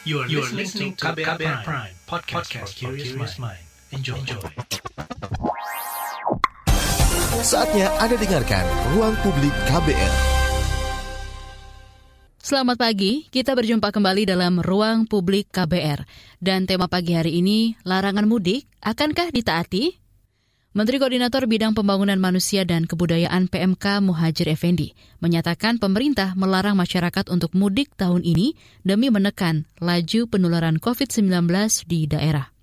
You are, you are listening to KBR, KBR Prime, Prime podcast, podcast for curious mind. Enjoy. Enjoy. Saatnya Anda dengarkan Ruang Publik KBR. Selamat pagi, kita berjumpa kembali dalam Ruang Publik KBR. Dan tema pagi hari ini, larangan mudik, akankah ditaati? Menteri Koordinator Bidang Pembangunan Manusia dan Kebudayaan PMK Muhajir Effendi menyatakan pemerintah melarang masyarakat untuk mudik tahun ini demi menekan laju penularan COVID-19 di daerah.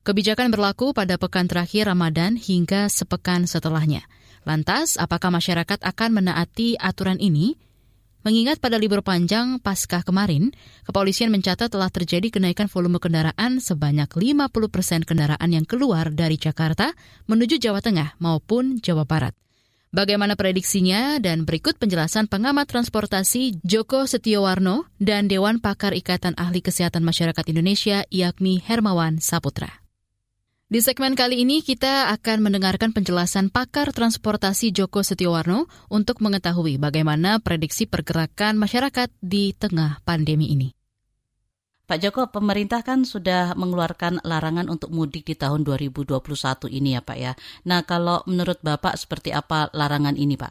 Kebijakan berlaku pada pekan terakhir Ramadan hingga sepekan setelahnya. Lantas, apakah masyarakat akan menaati aturan ini? Mengingat pada libur panjang Paskah kemarin, kepolisian mencatat telah terjadi kenaikan volume kendaraan sebanyak 50 persen kendaraan yang keluar dari Jakarta menuju Jawa Tengah maupun Jawa Barat. Bagaimana prediksinya dan berikut penjelasan pengamat transportasi Joko Setiowarno dan Dewan Pakar Ikatan Ahli Kesehatan Masyarakat Indonesia yakni Hermawan Saputra. Di segmen kali ini kita akan mendengarkan penjelasan pakar transportasi Joko Setiowarno untuk mengetahui bagaimana prediksi pergerakan masyarakat di tengah pandemi ini. Pak Joko, pemerintah kan sudah mengeluarkan larangan untuk mudik di tahun 2021 ini ya Pak ya. Nah kalau menurut Bapak seperti apa larangan ini Pak?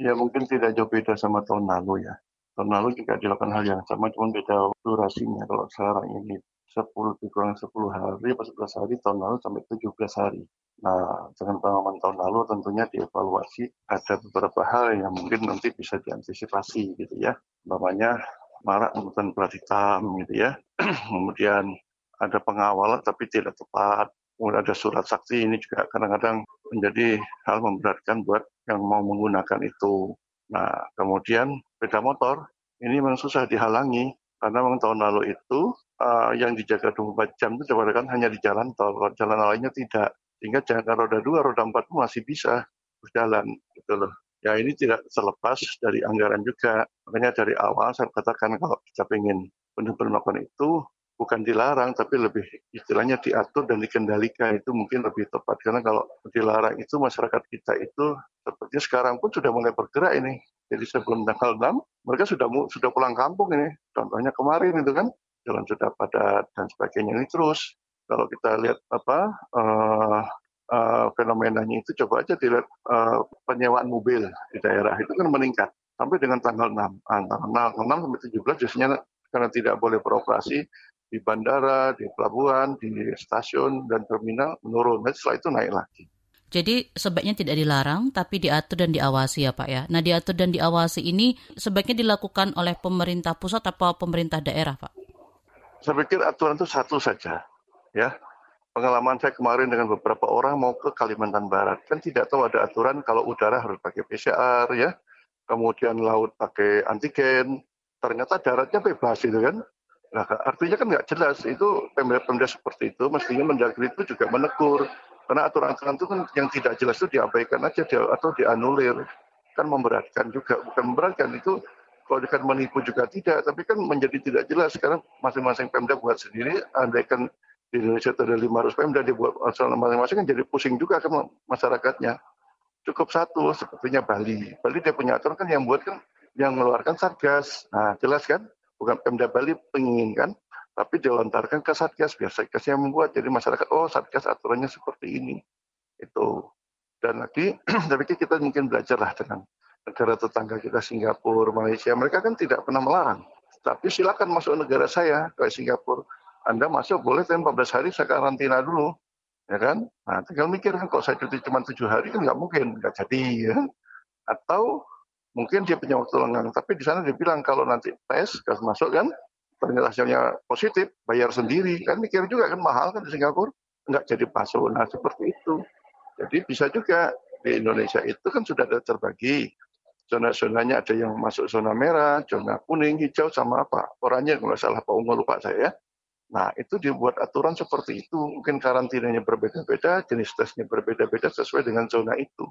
Ya mungkin tidak jauh beda sama tahun lalu ya. Tahun lalu juga dilakukan hal yang sama, cuma beda durasinya. Kalau sekarang ini 10 dikurang 10 hari atau 11 hari tahun lalu sampai 17 hari. Nah, dengan pengalaman tahun lalu tentunya dievaluasi ada beberapa hal yang mungkin nanti bisa diantisipasi gitu ya. Umpamanya marak menggunakan plat hitam gitu ya. Kemudian ada pengawalan tapi tidak tepat. Kemudian ada surat saksi ini juga kadang-kadang menjadi hal memberatkan buat yang mau menggunakan itu. Nah, kemudian sepeda motor ini memang susah dihalangi karena memang tahun lalu itu uh, yang dijaga 24 jam itu kan hanya di jalan tol, jalan lainnya tidak. Sehingga jangan roda dua, roda empat masih bisa berjalan gitu loh. Ya ini tidak terlepas dari anggaran juga. Makanya dari awal saya katakan kalau kita ingin benar-benar melakukan itu, bukan dilarang, tapi lebih istilahnya diatur dan dikendalikan itu mungkin lebih tepat. Karena kalau dilarang itu masyarakat kita itu seperti sekarang pun sudah mulai bergerak ini. Jadi sebelum tanggal 6, mereka sudah sudah pulang kampung ini. Contohnya kemarin itu kan, jalan sudah padat dan sebagainya. Ini terus, kalau kita lihat apa uh, uh, fenomenanya itu, coba aja dilihat uh, penyewaan mobil di daerah itu kan meningkat sampai dengan tanggal 6. Nah, tanggal 6 sampai 17 biasanya karena tidak boleh beroperasi di bandara, di pelabuhan, di stasiun dan terminal menurun. Dan setelah itu naik lagi. Jadi sebaiknya tidak dilarang, tapi diatur dan diawasi ya Pak ya. Nah diatur dan diawasi ini sebaiknya dilakukan oleh pemerintah pusat atau pemerintah daerah Pak? Saya pikir aturan itu satu saja. ya. Pengalaman saya kemarin dengan beberapa orang mau ke Kalimantan Barat. Kan tidak tahu ada aturan kalau udara harus pakai PCR ya. Kemudian laut pakai antigen. Ternyata daratnya bebas itu kan. Nah, artinya kan nggak jelas. Itu pemda-pemda seperti itu mestinya mendagri itu juga menegur karena aturan-aturan itu kan yang tidak jelas itu diabaikan aja atau dianulir. Kan memberatkan juga, bukan memberatkan itu kalau kan menipu juga tidak, tapi kan menjadi tidak jelas karena masing-masing Pemda buat sendiri, andaikan di Indonesia ada 500 Pemda dibuat masing-masing kan jadi pusing juga kan masyarakatnya. Cukup satu, sepertinya Bali. Bali dia punya aturan kan yang buat kan yang mengeluarkan Satgas. Nah, jelas kan? Bukan Pemda Bali penginginkan, tapi dilontarkan ke Satgas biar yang membuat. Jadi masyarakat oh Satgas aturannya seperti ini. Itu. Dan lagi tapi kita mungkin belajarlah dengan negara tetangga kita Singapura Malaysia. Mereka kan tidak pernah melarang. Tapi silakan masuk negara saya ke Singapura. Anda masuk boleh tapi 14 hari saya karantina dulu. Ya kan? Nah tinggal mikir kan kalau saya cuti cuma tujuh hari kan nggak mungkin nggak jadi ya atau mungkin dia punya waktu lenggang tapi di sana dia bilang kalau nanti tes gas masuk kan ternyata hasilnya positif, bayar sendiri. Kan mikir juga kan mahal kan di Singapura. Nggak jadi pasu. Nah seperti itu. Jadi bisa juga di Indonesia itu kan sudah ada terbagi. Zona-zonanya ada yang masuk zona merah, zona kuning, hijau, sama apa. Oranye kalau salah Pak Ungu lupa saya. Nah itu dibuat aturan seperti itu. Mungkin karantinanya berbeda-beda, jenis tesnya berbeda-beda sesuai dengan zona itu.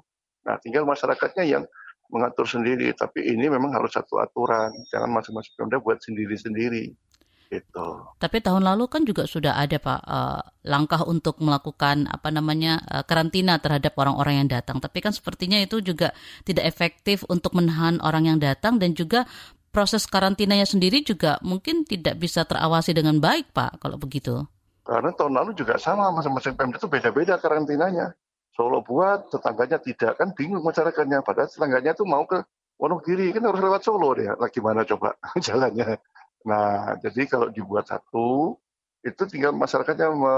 Nah tinggal masyarakatnya yang mengatur sendiri, tapi ini memang harus satu aturan, jangan masing-masing Pemda buat sendiri-sendiri. Gitu. Tapi tahun lalu kan juga sudah ada Pak uh, langkah untuk melakukan apa namanya uh, karantina terhadap orang-orang yang datang. Tapi kan sepertinya itu juga tidak efektif untuk menahan orang yang datang dan juga proses karantinanya sendiri juga mungkin tidak bisa terawasi dengan baik, Pak, kalau begitu. Karena tahun lalu juga sama, masing-masing Pemda itu beda-beda karantinanya. Solo buat, tetangganya tidak, kan bingung masyarakatnya. Padahal tetangganya itu mau ke Wonogiri, kan harus lewat Solo deh. Lagi mana coba jalannya. Nah, jadi kalau dibuat satu, itu tinggal masyarakatnya me,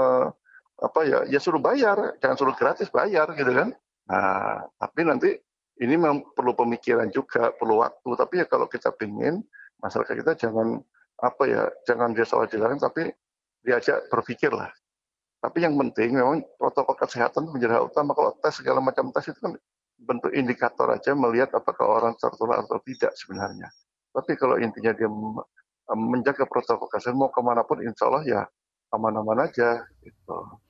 apa ya, ya suruh bayar, jangan suruh gratis bayar gitu kan. Nah, tapi nanti ini memang perlu pemikiran juga, perlu waktu. Tapi ya kalau kita ingin masyarakat kita jangan apa ya, jangan dia salah jalan, tapi diajak berpikir lah. Tapi yang penting memang protokol kesehatan menjadi hal utama. Kalau tes segala macam tes itu kan bentuk indikator aja melihat apakah orang tertular atau tidak sebenarnya. Tapi kalau intinya dia menjaga protokol kesehatan mau ke mana pun insya Allah ya aman-aman aja gitu.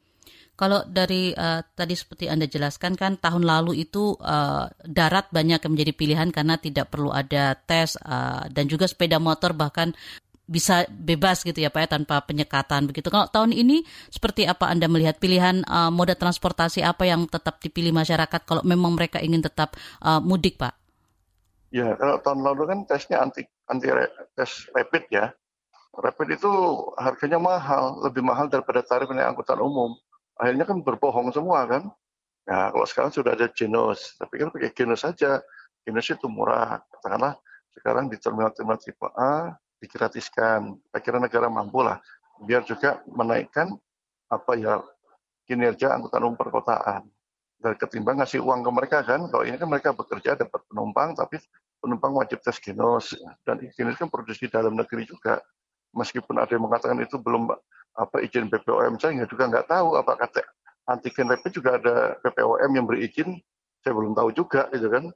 Kalau dari uh, tadi seperti Anda jelaskan kan tahun lalu itu uh, darat banyak yang menjadi pilihan karena tidak perlu ada tes uh, dan juga sepeda motor bahkan bisa bebas gitu ya Pak ya tanpa penyekatan begitu. Kalau tahun ini seperti apa Anda melihat pilihan uh, moda transportasi apa yang tetap dipilih masyarakat kalau memang mereka ingin tetap uh, mudik Pak? Ya kalau tahun lalu kan tesnya anti anti tes rapid ya. Rapid itu harganya mahal, lebih mahal daripada tarif naik angkutan umum akhirnya kan berbohong semua kan. Nah, kalau sekarang sudah ada Genos, tapi kan pakai Genos saja. Genos itu murah. Katakanlah sekarang di terminal-terminal tipe A digratiskan. Kira negara mampu lah. Biar juga menaikkan apa ya kinerja angkutan umum perkotaan. Dan ketimbang ngasih uang ke mereka kan, kalau ini kan mereka bekerja dapat penumpang, tapi penumpang wajib tes genos. Dan genos kan produksi dalam negeri juga. Meskipun ada yang mengatakan itu belum apa izin BPOM saya juga nggak tahu apa kata antigen rapid juga ada BPOM yang berizin saya belum tahu juga gitu kan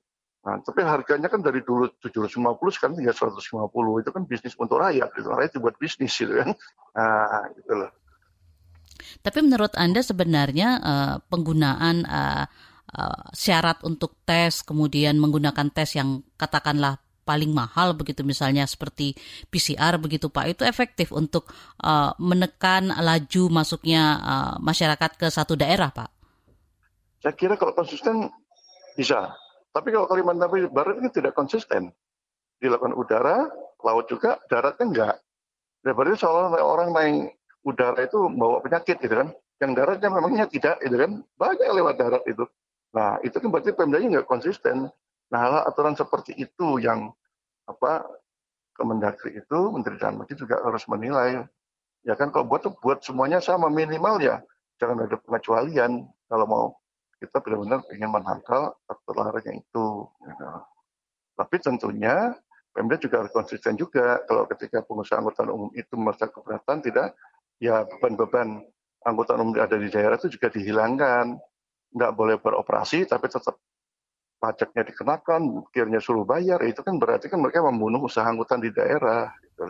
nah, tapi harganya kan dari dulu 750 sekarang tinggal 150 itu kan bisnis untuk rakyat gitu rakyat dibuat bisnis gitu kan. Nah gitu loh. Tapi menurut anda sebenarnya uh, penggunaan uh, uh, syarat untuk tes kemudian menggunakan tes yang katakanlah paling mahal begitu misalnya seperti PCR begitu Pak itu efektif untuk uh, menekan laju masuknya uh, masyarakat ke satu daerah Pak? Saya kira kalau konsisten bisa, tapi kalau Kalimantan Barat ini tidak konsisten. Dilakukan udara, laut juga, daratnya enggak. Ya berarti soal orang naik udara itu bawa penyakit gitu kan. Yang daratnya memangnya tidak gitu kan. Banyak lewat darat itu. Nah, itu kan berarti pemdanya nggak konsisten. Nah, hal aturan seperti itu yang apa Kemendagri itu Menteri Dalam Negeri juga harus menilai. Ya kan kalau buat buat semuanya sama minimal ya jangan ada pengecualian kalau mau kita benar-benar ingin menangkal terlarangnya itu. Ya. Tapi tentunya Pemda juga harus konsisten juga kalau ketika pengusaha angkutan umum itu merasa keberatan tidak ya beban-beban angkutan umum yang ada di daerah itu juga dihilangkan nggak boleh beroperasi tapi tetap pajaknya dikenakan, akhirnya suruh bayar, itu kan berarti kan mereka membunuh usaha angkutan di daerah. Gitu.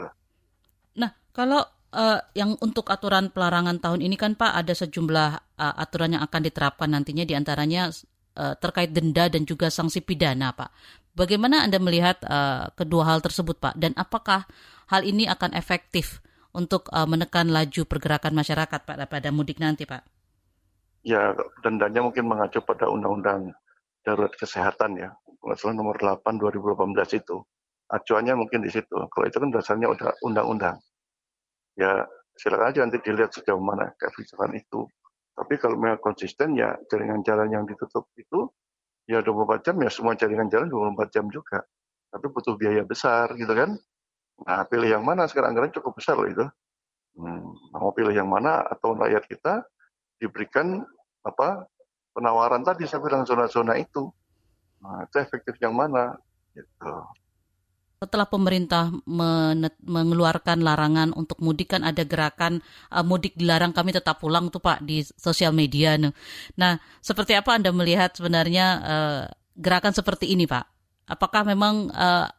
Nah, kalau uh, yang untuk aturan pelarangan tahun ini kan Pak ada sejumlah uh, aturan yang akan diterapkan nantinya di antaranya uh, terkait denda dan juga sanksi pidana Pak. Bagaimana Anda melihat uh, kedua hal tersebut Pak? Dan apakah hal ini akan efektif untuk uh, menekan laju pergerakan masyarakat Pak pada mudik nanti Pak? Ya, dendanya mungkin mengacu pada undang-undang darurat kesehatan ya, kalau nomor 8 2018 itu. Acuannya mungkin di situ. Kalau itu kan dasarnya udah undang-undang. Ya silakan aja nanti dilihat sejauh mana kebijakan itu. Tapi kalau memang konsisten ya jaringan jalan yang ditutup itu ya 24 jam ya semua jaringan jalan 24 jam juga. Tapi butuh biaya besar gitu kan. Nah pilih yang mana sekarang anggaran cukup besar loh itu. Hmm, mau pilih yang mana atau rakyat kita diberikan apa penawaran tadi saya bilang zona-zona itu. Nah, itu efektif yang mana? Gitu. Setelah pemerintah mengeluarkan larangan untuk mudik kan ada gerakan uh, mudik dilarang kami tetap pulang tuh Pak di sosial media. Nah, seperti apa Anda melihat sebenarnya uh, gerakan seperti ini Pak? Apakah memang uh,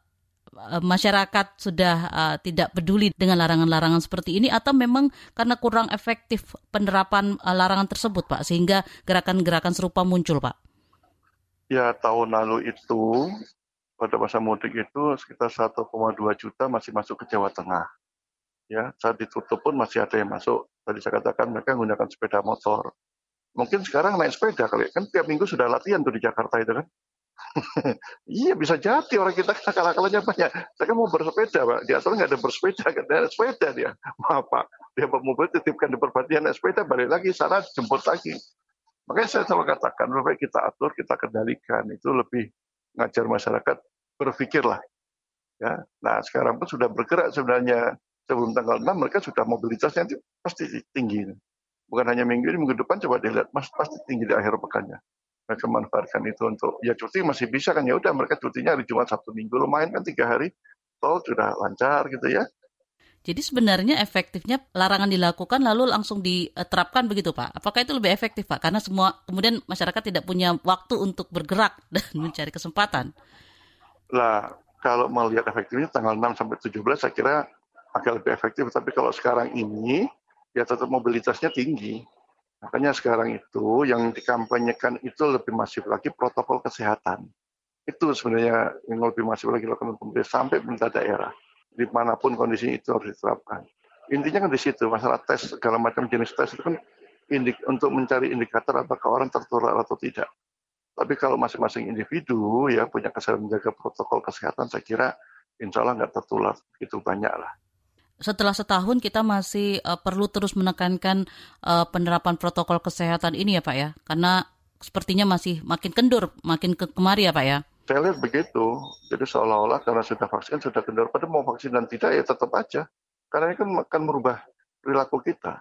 masyarakat sudah uh, tidak peduli dengan larangan-larangan seperti ini atau memang karena kurang efektif penerapan uh, larangan tersebut Pak sehingga gerakan-gerakan serupa muncul Pak? Ya tahun lalu itu pada masa mudik itu sekitar 1,2 juta masih masuk ke Jawa Tengah. Ya saat ditutup pun masih ada yang masuk. Tadi saya katakan mereka menggunakan sepeda motor. Mungkin sekarang naik sepeda kali kan tiap minggu sudah latihan tuh di Jakarta itu kan iya bisa jadi orang kita akal-akalannya banyak. Saya kan mau bersepeda pak, di atas nggak ada bersepeda, ada sepeda dia. Maaf pak, dia bawa mobil titipkan di perpandian naik sepeda, balik lagi sana jemput lagi. Makanya saya selalu katakan, lebih kita atur, kita kendalikan. Itu lebih ngajar masyarakat berpikirlah. Ya, nah sekarang pun sudah bergerak sebenarnya sebelum tanggal 6 mereka sudah mobilitasnya itu pasti tinggi. Bukan hanya minggu ini, minggu depan coba dilihat, mas pasti tinggi di akhir pekannya mereka manfaatkan itu untuk ya cuti masih bisa kan ya udah mereka cutinya hari Jumat Sabtu Minggu lumayan kan tiga hari tol sudah lancar gitu ya. Jadi sebenarnya efektifnya larangan dilakukan lalu langsung diterapkan begitu Pak. Apakah itu lebih efektif Pak? Karena semua kemudian masyarakat tidak punya waktu untuk bergerak dan mencari kesempatan. Lah kalau melihat efektifnya tanggal 6 sampai 17 saya kira agak lebih efektif. Tapi kalau sekarang ini ya tetap mobilitasnya tinggi. Makanya sekarang itu yang dikampanyekan itu lebih masif lagi protokol kesehatan. Itu sebenarnya yang lebih masif lagi dilakukan pemerintah sampai pemerintah daerah. Di mana pun kondisi itu harus diterapkan. Intinya kan di situ, masalah tes segala macam jenis tes itu kan indik, untuk mencari indikator apakah orang tertular atau tidak. Tapi kalau masing-masing individu ya punya kesadaran menjaga protokol kesehatan, saya kira insya Allah nggak tertular begitu banyak lah setelah setahun kita masih uh, perlu terus menekankan uh, penerapan protokol kesehatan ini ya Pak ya, karena sepertinya masih makin kendur, makin ke kemari ya Pak ya. Saya lihat begitu, jadi seolah-olah karena sudah vaksin sudah kendur, pada mau vaksin dan tidak ya tetap aja, karena ini kan akan merubah perilaku kita.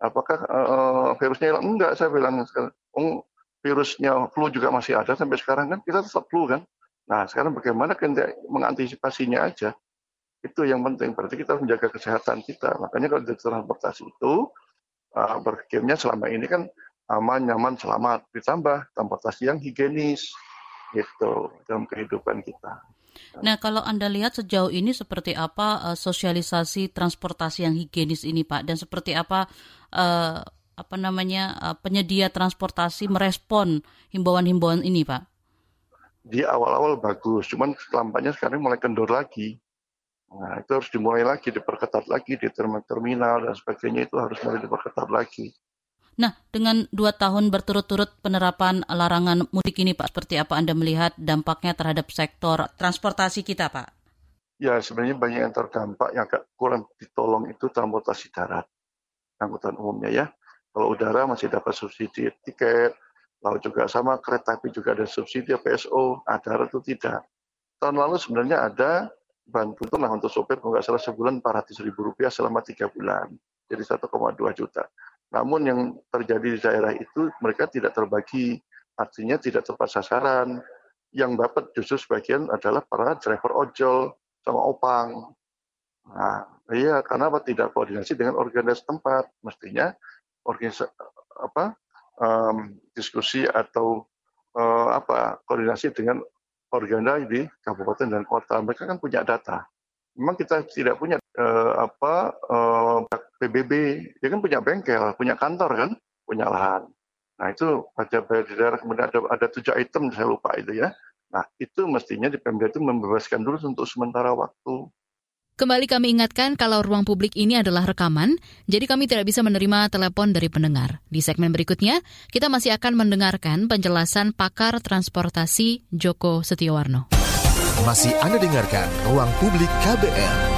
Apakah uh, virusnya hilang? Enggak, saya bilang sekarang. Oh, virusnya flu juga masih ada sampai sekarang kan kita tetap flu kan. Nah sekarang bagaimana kita mengantisipasinya aja itu yang penting. Berarti kita harus menjaga kesehatan kita. Makanya kalau di transportasi itu uh, berpikirnya selama ini kan aman, nyaman, selamat. Ditambah transportasi yang higienis gitu dalam kehidupan kita. Nah, kalau Anda lihat sejauh ini seperti apa uh, sosialisasi transportasi yang higienis ini, Pak, dan seperti apa uh, apa namanya uh, penyedia transportasi merespon himbauan-himbauan ini, Pak? Di awal-awal bagus, cuman kelampanya sekarang mulai kendor lagi. Nah, itu harus dimulai lagi, diperketat lagi di terminal dan sebagainya itu harus mulai diperketat lagi. Nah, dengan dua tahun berturut-turut penerapan larangan mudik ini, Pak, seperti apa Anda melihat dampaknya terhadap sektor transportasi kita, Pak? Ya, sebenarnya banyak yang terdampak yang agak kurang ditolong itu transportasi darat, angkutan umumnya ya. Kalau udara masih dapat subsidi tiket, lalu juga sama kereta api juga ada subsidi PSO, nah, darat tidak. Tahun lalu sebenarnya ada bantu lah untuk sopir kalau nggak salah sebulan 400 ribu rupiah selama tiga bulan jadi 1,2 juta namun yang terjadi di daerah itu mereka tidak terbagi. Artinya tidak tepat sasaran. Yang dapat justru sebagian adalah para driver ojol sama opang. Nah iya karena apa? Tidak koordinasi dengan organisasi tempat. Mestinya organisasi apa um, diskusi atau uh, apa koordinasi dengan organda di kabupaten dan kota. Mereka kan punya data. Memang kita tidak punya apa uh, eh, PBB, dia kan punya bengkel, punya kantor kan, punya lahan. Nah itu pada daerah kemudian ada, ada tujuh item saya lupa itu ya. Nah itu mestinya di Pemda itu membebaskan dulu untuk sementara waktu. Kembali kami ingatkan kalau ruang publik ini adalah rekaman, jadi kami tidak bisa menerima telepon dari pendengar. Di segmen berikutnya, kita masih akan mendengarkan penjelasan pakar transportasi Joko Setiawarno. Masih Anda dengarkan Ruang Publik KBR.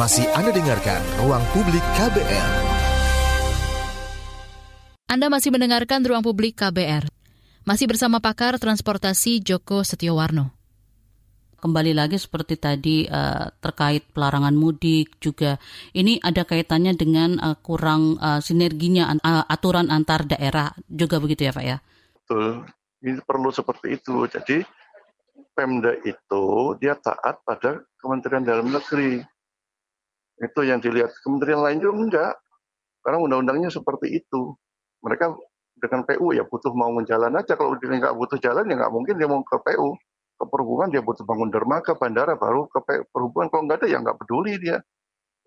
Masih Anda dengarkan Ruang Publik KBR. Anda masih mendengarkan Ruang Publik KBR. Masih bersama pakar transportasi Joko Setiowarno. Kembali lagi seperti tadi uh, terkait pelarangan mudik juga ini ada kaitannya dengan uh, kurang uh, sinerginya uh, aturan antar daerah juga begitu ya Pak ya? Betul, ini perlu seperti itu. Jadi Pemda itu dia taat pada Kementerian Dalam Negeri. Itu yang dilihat. Kementerian lain juga enggak. Karena undang-undangnya seperti itu. Mereka dengan PU ya butuh mau jalan aja. Kalau dia nggak butuh jalan ya nggak mungkin dia mau ke PU ke perhubungan dia butuh bangun dermaga bandara baru ke perhubungan kalau nggak ada ya nggak peduli dia.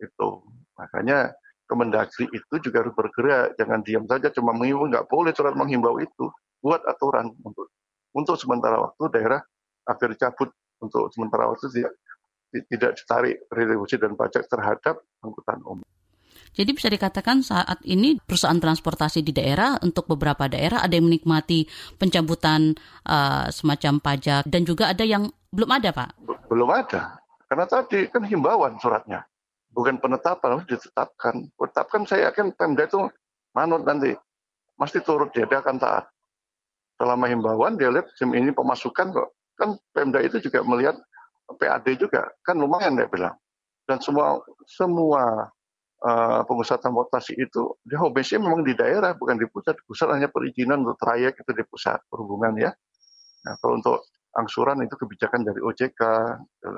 Itu. Makanya Kemendagri itu juga harus bergerak. Jangan diam saja cuma menghimbau nggak boleh surat menghimbau itu. Buat aturan untuk untuk sementara waktu daerah agar cabut untuk sementara waktu tidak tidak ditarik retribusi dan pajak terhadap angkutan umum. Jadi bisa dikatakan saat ini perusahaan transportasi di daerah untuk beberapa daerah ada yang menikmati pencabutan uh, semacam pajak dan juga ada yang belum ada, Pak. Belum ada. Karena tadi kan himbauan suratnya. Bukan penetapan, harus ditetapkan. Tetapkan saya yakin Pemda itu manut nanti. Mesti turut dia, dia akan taat. Selama himbauan dia lihat ini pemasukan kok. Kan Pemda itu juga melihat PAD juga. Kan lumayan dia bilang. Dan semua semua uh, pengusaha transportasi itu dia homebase memang di daerah bukan di pusat. Pusat hanya perizinan untuk trayek itu di pusat perhubungan ya. Nah, kalau untuk angsuran itu kebijakan dari OJK. Gitu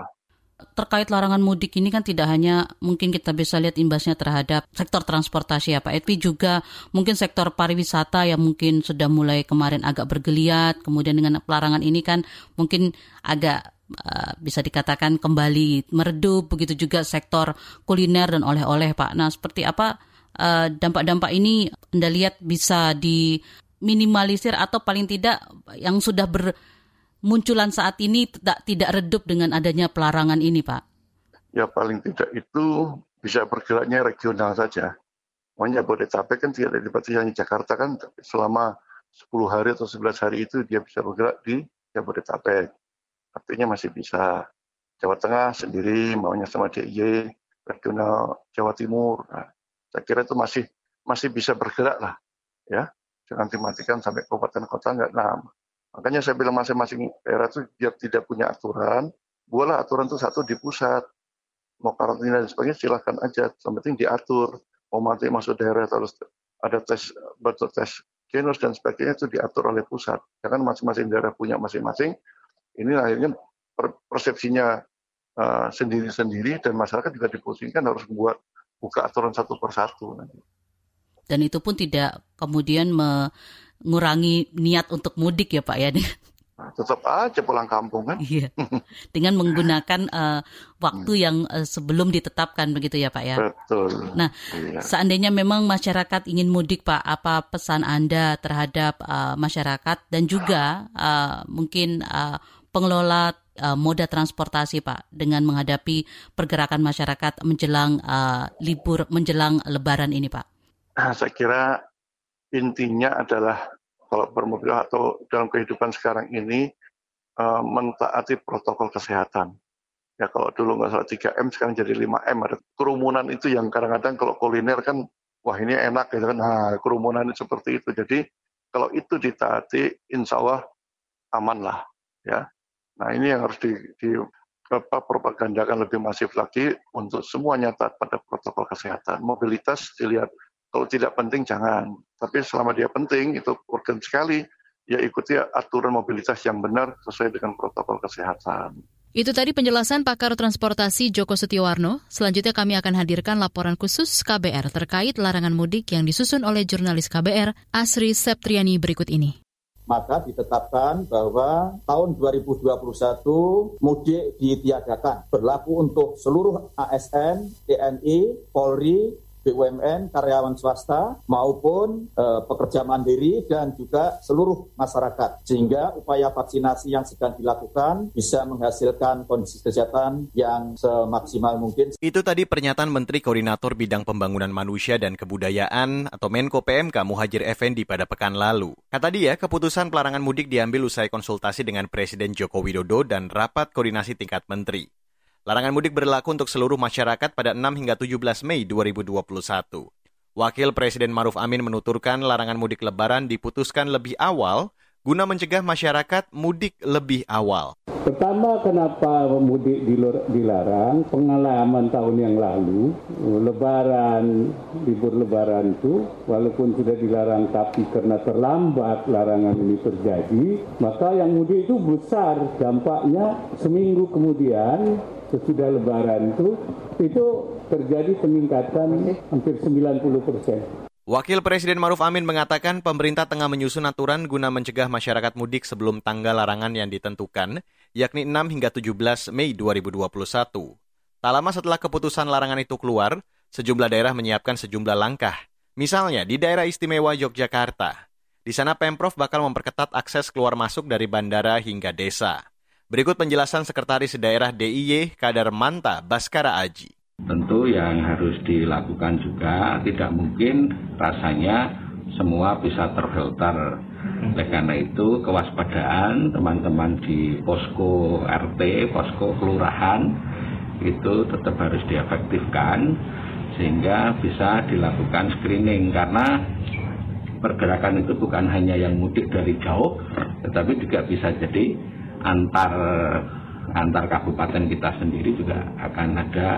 terkait larangan mudik ini kan tidak hanya mungkin kita bisa lihat imbasnya terhadap sektor transportasi ya Pak Edwi juga mungkin sektor pariwisata yang mungkin sudah mulai kemarin agak bergeliat kemudian dengan larangan ini kan mungkin agak uh, bisa dikatakan kembali meredup begitu juga sektor kuliner dan oleh-oleh Pak. Nah seperti apa uh, dampak-dampak ini Anda lihat bisa diminimalisir atau paling tidak yang sudah ber munculan saat ini tidak tidak redup dengan adanya pelarangan ini, Pak? Ya paling tidak itu bisa bergeraknya regional saja. Makanya Bodetabek kan tidak dibatasi hanya Jakarta kan selama 10 hari atau 11 hari itu dia bisa bergerak di Jabodetabek. Artinya masih bisa. Jawa Tengah sendiri maunya sama DIY, regional Jawa Timur. Nah, saya kira itu masih masih bisa bergerak lah. ya Jangan dimatikan sampai kabupaten kota nggak. Nah, Makanya saya bilang masing-masing daerah itu biar tidak punya aturan, buatlah aturan itu satu di pusat. Mau karantina dan sebagainya silahkan aja, yang penting diatur. Mau mati masuk daerah harus ada tes betul tes genus dan sebagainya itu diatur oleh pusat. Jangan masing-masing daerah punya masing-masing. Ini akhirnya persepsinya uh, sendiri-sendiri dan masyarakat juga dipusingkan harus membuat buka aturan satu persatu. Dan itu pun tidak kemudian me ngurangi niat untuk mudik ya Pak ya. Nah, tetap aja pulang kampung kan. Iya. Dengan menggunakan uh, waktu hmm. yang uh, sebelum ditetapkan begitu ya Pak ya. Betul. Nah, iya. seandainya memang masyarakat ingin mudik Pak, apa pesan Anda terhadap uh, masyarakat dan juga uh, mungkin uh, pengelola uh, moda transportasi Pak dengan menghadapi pergerakan masyarakat menjelang uh, libur menjelang lebaran ini Pak? Nah, saya kira intinya adalah kalau bermobil atau dalam kehidupan sekarang ini uh, mentaati protokol kesehatan. Ya kalau dulu nggak salah 3M sekarang jadi 5M ada kerumunan itu yang kadang-kadang kalau kuliner kan wah ini enak gitu kan. Nah, kerumunan seperti itu. Jadi kalau itu ditaati insya Allah aman lah ya. Nah ini yang harus di, di apa, propagandakan lebih masif lagi untuk semuanya taat pada protokol kesehatan. Mobilitas dilihat kalau tidak penting jangan. Tapi selama dia penting itu urgent sekali, ya ikuti aturan mobilitas yang benar sesuai dengan protokol kesehatan. Itu tadi penjelasan pakar transportasi Joko Setiawarno. Selanjutnya kami akan hadirkan laporan khusus KBR terkait larangan mudik yang disusun oleh jurnalis KBR Asri Septriani berikut ini maka ditetapkan bahwa tahun 2021 mudik ditiadakan. Berlaku untuk seluruh ASN, TNI, Polri, BUMN, karyawan swasta maupun e, pekerja mandiri dan juga seluruh masyarakat sehingga upaya vaksinasi yang sedang dilakukan bisa menghasilkan kondisi kesehatan yang semaksimal mungkin. Itu tadi pernyataan Menteri Koordinator Bidang Pembangunan Manusia dan Kebudayaan atau Menko PMK Muhajir Effendi pada pekan lalu. Kata dia, keputusan pelarangan mudik diambil usai konsultasi dengan Presiden Joko Widodo dan rapat koordinasi tingkat menteri. Larangan mudik berlaku untuk seluruh masyarakat pada 6 hingga 17 Mei 2021. Wakil Presiden Maruf Amin menuturkan larangan mudik lebaran diputuskan lebih awal guna mencegah masyarakat mudik lebih awal. Pertama, kenapa mudik dilarang? Pengalaman tahun yang lalu, lebaran, libur lebaran itu, walaupun sudah dilarang, tapi karena terlambat larangan ini terjadi, maka yang mudik itu besar dampaknya seminggu kemudian, sesudah lebaran itu, itu terjadi peningkatan hampir 90 persen. Wakil Presiden Maruf Amin mengatakan pemerintah tengah menyusun aturan guna mencegah masyarakat mudik sebelum tanggal larangan yang ditentukan, yakni 6 hingga 17 Mei 2021. Tak lama setelah keputusan larangan itu keluar, sejumlah daerah menyiapkan sejumlah langkah. Misalnya di daerah istimewa Yogyakarta. Di sana Pemprov bakal memperketat akses keluar masuk dari bandara hingga desa. Berikut penjelasan Sekretaris Daerah DIY Kadar Manta Baskara Aji. Tentu yang harus dilakukan juga tidak mungkin rasanya semua bisa terfilter. Oleh karena itu kewaspadaan teman-teman di posko RT, posko kelurahan itu tetap harus diefektifkan sehingga bisa dilakukan screening karena pergerakan itu bukan hanya yang mudik dari jauh tetapi juga bisa jadi antar antar kabupaten kita sendiri juga akan ada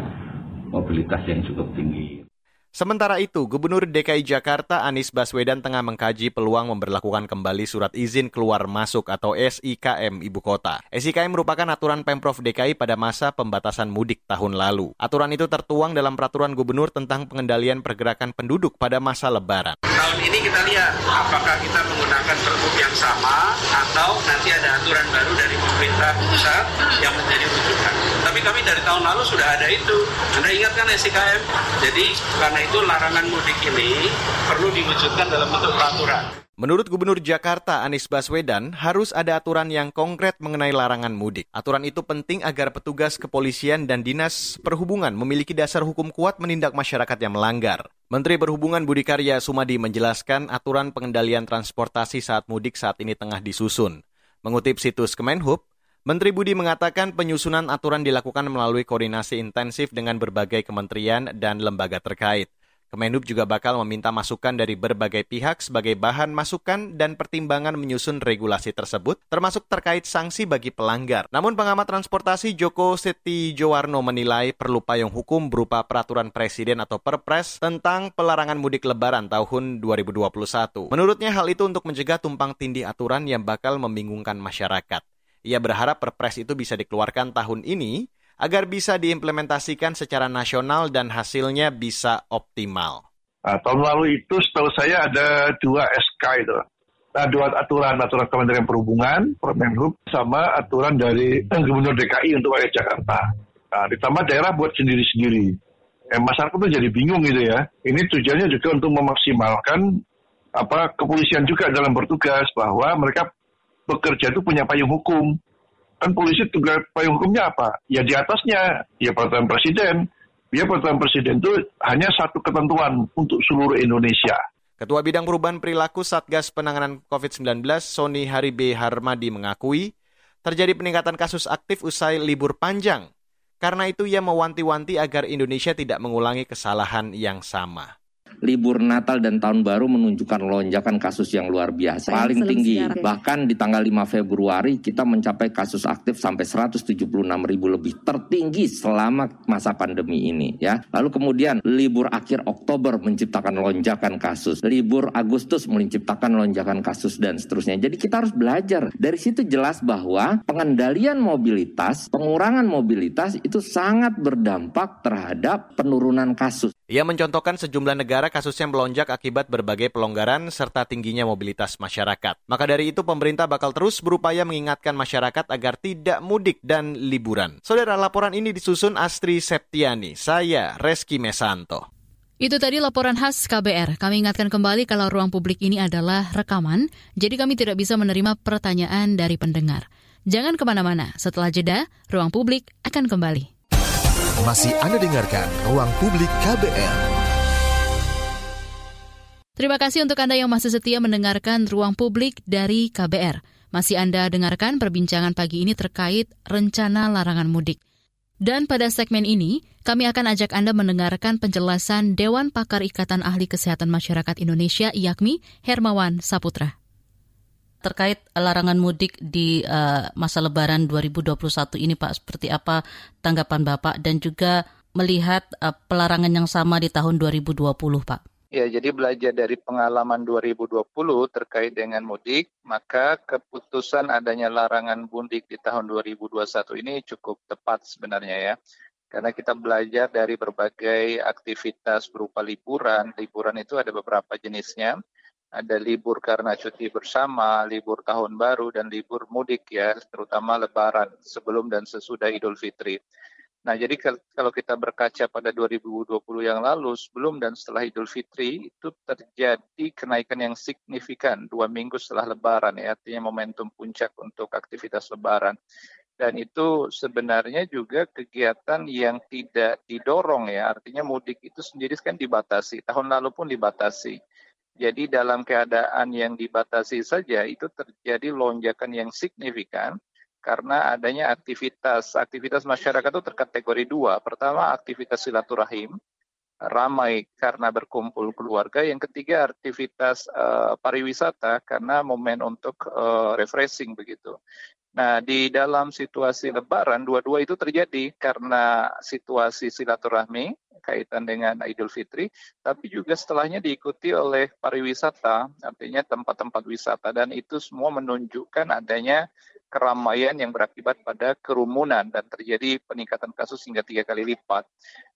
mobilitas yang cukup tinggi. Sementara itu, Gubernur DKI Jakarta Anies Baswedan tengah mengkaji peluang memperlakukan kembali surat izin keluar masuk atau SIKM ibu kota. SIKM merupakan aturan Pemprov DKI pada masa pembatasan mudik tahun lalu. Aturan itu tertuang dalam peraturan gubernur tentang pengendalian pergerakan penduduk pada masa lebaran. Tahun ini kita lihat apakah kita menggunakan pergub yang sama atau nanti ada aturan baru dari pemerintah pusat yang menjadi rujukan. Tapi kami dari tahun lalu sudah ada itu. Anda ingat kan SIKM? Jadi karena itu larangan mudik ini perlu diwujudkan dalam bentuk peraturan. Menurut Gubernur Jakarta Anies Baswedan, harus ada aturan yang konkret mengenai larangan mudik. Aturan itu penting agar petugas kepolisian dan dinas perhubungan memiliki dasar hukum kuat menindak masyarakat yang melanggar. Menteri Perhubungan Budi Karya Sumadi menjelaskan aturan pengendalian transportasi saat mudik saat ini tengah disusun. Mengutip situs Kemenhub, Menteri Budi mengatakan penyusunan aturan dilakukan melalui koordinasi intensif dengan berbagai kementerian dan lembaga terkait. Kemenhub juga bakal meminta masukan dari berbagai pihak sebagai bahan masukan dan pertimbangan menyusun regulasi tersebut, termasuk terkait sanksi bagi pelanggar. Namun pengamat transportasi Joko Seti Jowarno menilai perlu payung hukum berupa peraturan presiden atau perpres tentang pelarangan mudik lebaran tahun 2021. Menurutnya hal itu untuk mencegah tumpang tindih aturan yang bakal membingungkan masyarakat. Ia berharap perpres itu bisa dikeluarkan tahun ini agar bisa diimplementasikan secara nasional dan hasilnya bisa optimal. Nah, tahun lalu itu setahu saya ada dua SK itu. Nah, dua aturan, aturan Kementerian Perhubungan, Permenhub, sama aturan dari Gubernur DKI untuk warga Jakarta. Nah, ditambah daerah buat sendiri-sendiri. Eh, masyarakat tuh jadi bingung gitu ya. Ini tujuannya juga untuk memaksimalkan apa kepolisian juga dalam bertugas bahwa mereka bekerja itu punya payung hukum kan polisi tugas payung hukumnya apa? Ya di atasnya, ya peraturan presiden. Ya peraturan presiden itu hanya satu ketentuan untuk seluruh Indonesia. Ketua Bidang Perubahan Perilaku Satgas Penanganan COVID-19, Sony Haribe Harmadi mengakui, terjadi peningkatan kasus aktif usai libur panjang. Karena itu ia mewanti-wanti agar Indonesia tidak mengulangi kesalahan yang sama libur Natal dan Tahun Baru menunjukkan lonjakan kasus yang luar biasa. Paling tinggi, bahkan di tanggal 5 Februari kita mencapai kasus aktif sampai 176 ribu lebih tertinggi selama masa pandemi ini ya. Lalu kemudian libur akhir Oktober menciptakan lonjakan kasus, libur Agustus menciptakan lonjakan kasus dan seterusnya. Jadi kita harus belajar. Dari situ jelas bahwa pengendalian mobilitas, pengurangan mobilitas itu sangat berdampak terhadap penurunan kasus. Ia mencontohkan sejumlah negara kasusnya melonjak akibat berbagai pelonggaran serta tingginya mobilitas masyarakat. Maka dari itu pemerintah bakal terus berupaya mengingatkan masyarakat agar tidak mudik dan liburan. Saudara, laporan ini disusun Astri Septiani. Saya Reski Mesanto. Itu tadi laporan khas KBR. Kami ingatkan kembali kalau ruang publik ini adalah rekaman, jadi kami tidak bisa menerima pertanyaan dari pendengar. Jangan ke mana-mana, setelah jeda, ruang publik akan kembali. Masih Anda dengarkan Ruang Publik KBR. Terima kasih untuk Anda yang masih setia mendengarkan Ruang Publik dari KBR. Masih Anda dengarkan perbincangan pagi ini terkait rencana larangan mudik. Dan pada segmen ini, kami akan ajak Anda mendengarkan penjelasan Dewan Pakar Ikatan Ahli Kesehatan Masyarakat Indonesia IAKMI, Hermawan Saputra. Terkait larangan mudik di uh, masa lebaran 2021 ini Pak, seperti apa tanggapan Bapak dan juga melihat uh, pelarangan yang sama di tahun 2020 Pak? Ya, jadi belajar dari pengalaman 2020 terkait dengan mudik, maka keputusan adanya larangan mudik di tahun 2021 ini cukup tepat sebenarnya ya. Karena kita belajar dari berbagai aktivitas berupa liburan. Liburan itu ada beberapa jenisnya. Ada libur karena cuti bersama, libur tahun baru, dan libur mudik ya, terutama lebaran sebelum dan sesudah Idul Fitri. Nah, jadi kalau kita berkaca pada 2020 yang lalu, sebelum dan setelah Idul Fitri, itu terjadi kenaikan yang signifikan dua minggu setelah Lebaran, ya, artinya momentum puncak untuk aktivitas Lebaran. Dan itu sebenarnya juga kegiatan yang tidak didorong ya, artinya mudik itu sendiri kan dibatasi. Tahun lalu pun dibatasi. Jadi dalam keadaan yang dibatasi saja itu terjadi lonjakan yang signifikan karena adanya aktivitas aktivitas masyarakat itu terkategori dua. Pertama aktivitas silaturahim ramai karena berkumpul keluarga. Yang ketiga aktivitas uh, pariwisata karena momen untuk uh, refreshing begitu. Nah, di dalam situasi lebaran dua-dua itu terjadi karena situasi silaturahmi kaitan dengan Idul Fitri, tapi juga setelahnya diikuti oleh pariwisata, artinya tempat-tempat wisata dan itu semua menunjukkan adanya keramaian yang berakibat pada kerumunan dan terjadi peningkatan kasus hingga tiga kali lipat.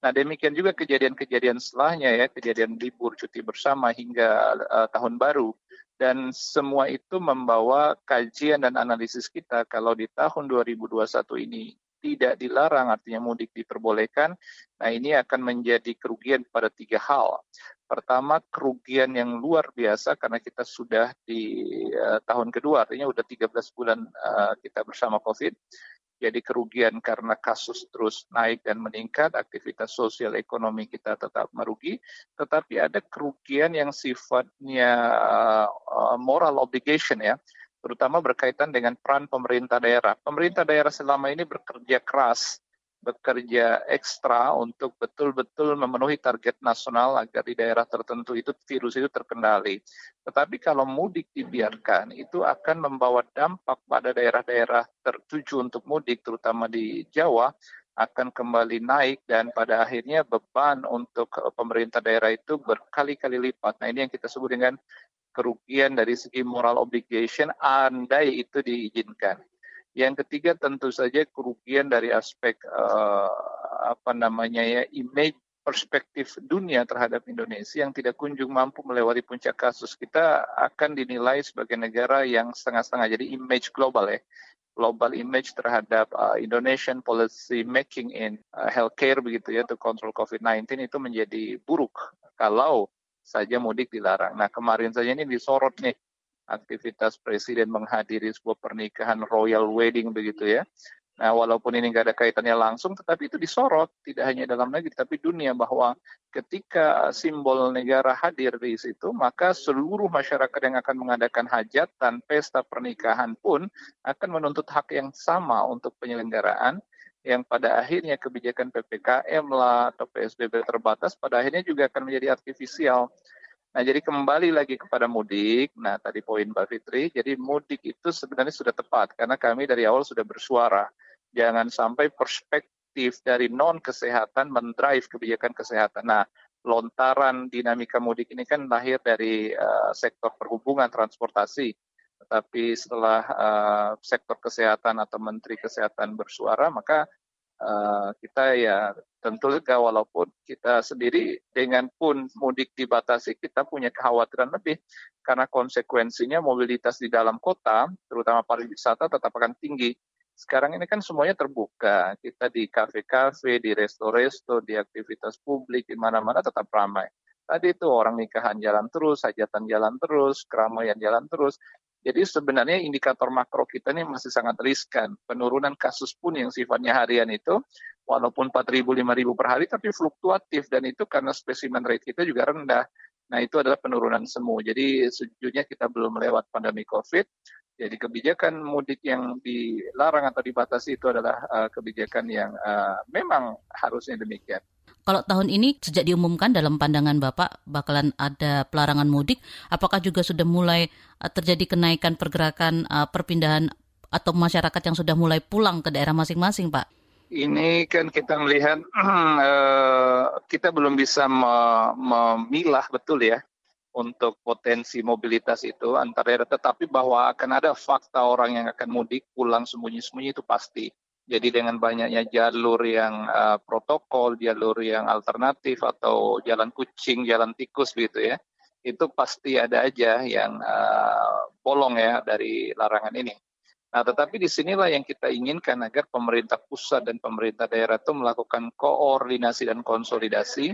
Nah demikian juga kejadian-kejadian setelahnya ya, kejadian libur cuti bersama hingga uh, tahun baru dan semua itu membawa kajian dan analisis kita kalau di tahun 2021 ini tidak dilarang artinya mudik diperbolehkan, nah ini akan menjadi kerugian pada tiga hal. Pertama, kerugian yang luar biasa karena kita sudah di uh, tahun kedua, artinya sudah 13 bulan uh, kita bersama COVID. Jadi kerugian karena kasus terus naik dan meningkat, aktivitas sosial ekonomi kita tetap merugi, tetapi ada kerugian yang sifatnya uh, moral obligation ya, terutama berkaitan dengan peran pemerintah daerah. Pemerintah daerah selama ini bekerja keras bekerja ekstra untuk betul-betul memenuhi target nasional agar di daerah tertentu itu virus itu terkendali. Tetapi kalau mudik dibiarkan, itu akan membawa dampak pada daerah-daerah tertuju untuk mudik, terutama di Jawa, akan kembali naik dan pada akhirnya beban untuk pemerintah daerah itu berkali-kali lipat. Nah ini yang kita sebut dengan kerugian dari segi moral obligation andai itu diizinkan. Yang ketiga tentu saja kerugian dari aspek uh, apa namanya ya image perspektif dunia terhadap Indonesia yang tidak kunjung mampu melewati puncak kasus kita akan dinilai sebagai negara yang setengah-setengah. Jadi image global ya. Global image terhadap uh, Indonesian policy making in uh, healthcare begitu ya untuk kontrol COVID-19 itu menjadi buruk kalau saja mudik dilarang. Nah kemarin saja ini disorot nih aktivitas presiden menghadiri sebuah pernikahan royal wedding begitu ya. Nah, walaupun ini nggak ada kaitannya langsung, tetapi itu disorot tidak hanya dalam negeri tapi dunia bahwa ketika simbol negara hadir di situ, maka seluruh masyarakat yang akan mengadakan hajat dan pesta pernikahan pun akan menuntut hak yang sama untuk penyelenggaraan yang pada akhirnya kebijakan PPKM lah atau PSBB terbatas pada akhirnya juga akan menjadi artifisial Nah, jadi kembali lagi kepada mudik. Nah, tadi poin Mbak Fitri, jadi mudik itu sebenarnya sudah tepat karena kami dari awal sudah bersuara. Jangan sampai perspektif dari non kesehatan mendrive kebijakan kesehatan. Nah, lontaran dinamika mudik ini kan lahir dari uh, sektor perhubungan transportasi. Tetapi setelah uh, sektor kesehatan atau menteri kesehatan bersuara, maka uh, kita ya tentu juga walaupun kita sendiri dengan pun mudik dibatasi kita punya kekhawatiran lebih. Karena konsekuensinya mobilitas di dalam kota terutama pariwisata tetap akan tinggi. Sekarang ini kan semuanya terbuka. Kita di kafe-kafe di resto-resto di aktivitas publik di mana-mana tetap ramai. Tadi itu orang nikahan jalan terus hajatan jalan terus keramaian jalan terus. Jadi sebenarnya indikator makro kita ini masih sangat riskan. Penurunan kasus pun yang sifatnya harian itu, walaupun 4.000, 5.000 per hari, tapi fluktuatif. Dan itu karena spesimen rate kita juga rendah. Nah itu adalah penurunan semu. Jadi sejujurnya kita belum melewat pandemi COVID. Jadi kebijakan mudik yang dilarang atau dibatasi itu adalah uh, kebijakan yang uh, memang harusnya demikian. Kalau tahun ini sejak diumumkan dalam pandangan Bapak bakalan ada pelarangan mudik, apakah juga sudah mulai uh, terjadi kenaikan pergerakan uh, perpindahan atau masyarakat yang sudah mulai pulang ke daerah masing-masing, Pak? Ini kan kita melihat uh, kita belum bisa memilah betul ya untuk potensi mobilitas itu antar daerah, tetapi bahwa akan ada fakta orang yang akan mudik pulang sembunyi-sembunyi itu pasti. Jadi dengan banyaknya jalur yang uh, protokol, jalur yang alternatif atau jalan kucing, jalan tikus gitu ya, itu pasti ada aja yang uh, bolong ya dari larangan ini. Nah, tetapi di sinilah yang kita inginkan agar pemerintah pusat dan pemerintah daerah itu melakukan koordinasi dan konsolidasi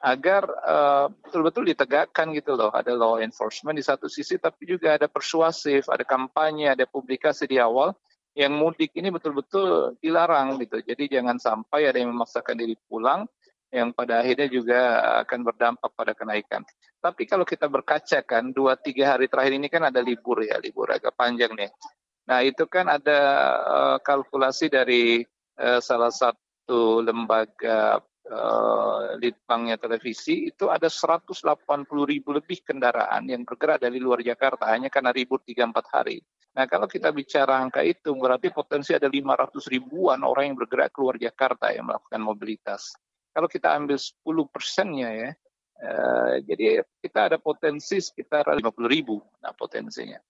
agar uh, betul-betul ditegakkan gitu loh. Ada law enforcement di satu sisi, tapi juga ada persuasif, ada kampanye, ada publikasi di awal yang mudik ini betul-betul dilarang gitu. Jadi jangan sampai ada yang memaksakan diri pulang yang pada akhirnya juga akan berdampak pada kenaikan. Tapi kalau kita berkaca kan dua tiga hari terakhir ini kan ada libur ya, libur agak panjang nih. Nah itu kan ada uh, kalkulasi dari uh, salah satu lembaga uh, litbangnya televisi itu ada 180 ribu lebih kendaraan yang bergerak dari luar Jakarta hanya karena ribut 3-4 hari. Nah kalau kita bicara angka itu berarti potensi ada 500 ribuan orang yang bergerak keluar Jakarta yang melakukan mobilitas. Kalau kita ambil 10 persennya ya, uh, jadi kita ada potensi sekitar 50 ribu nah potensinya.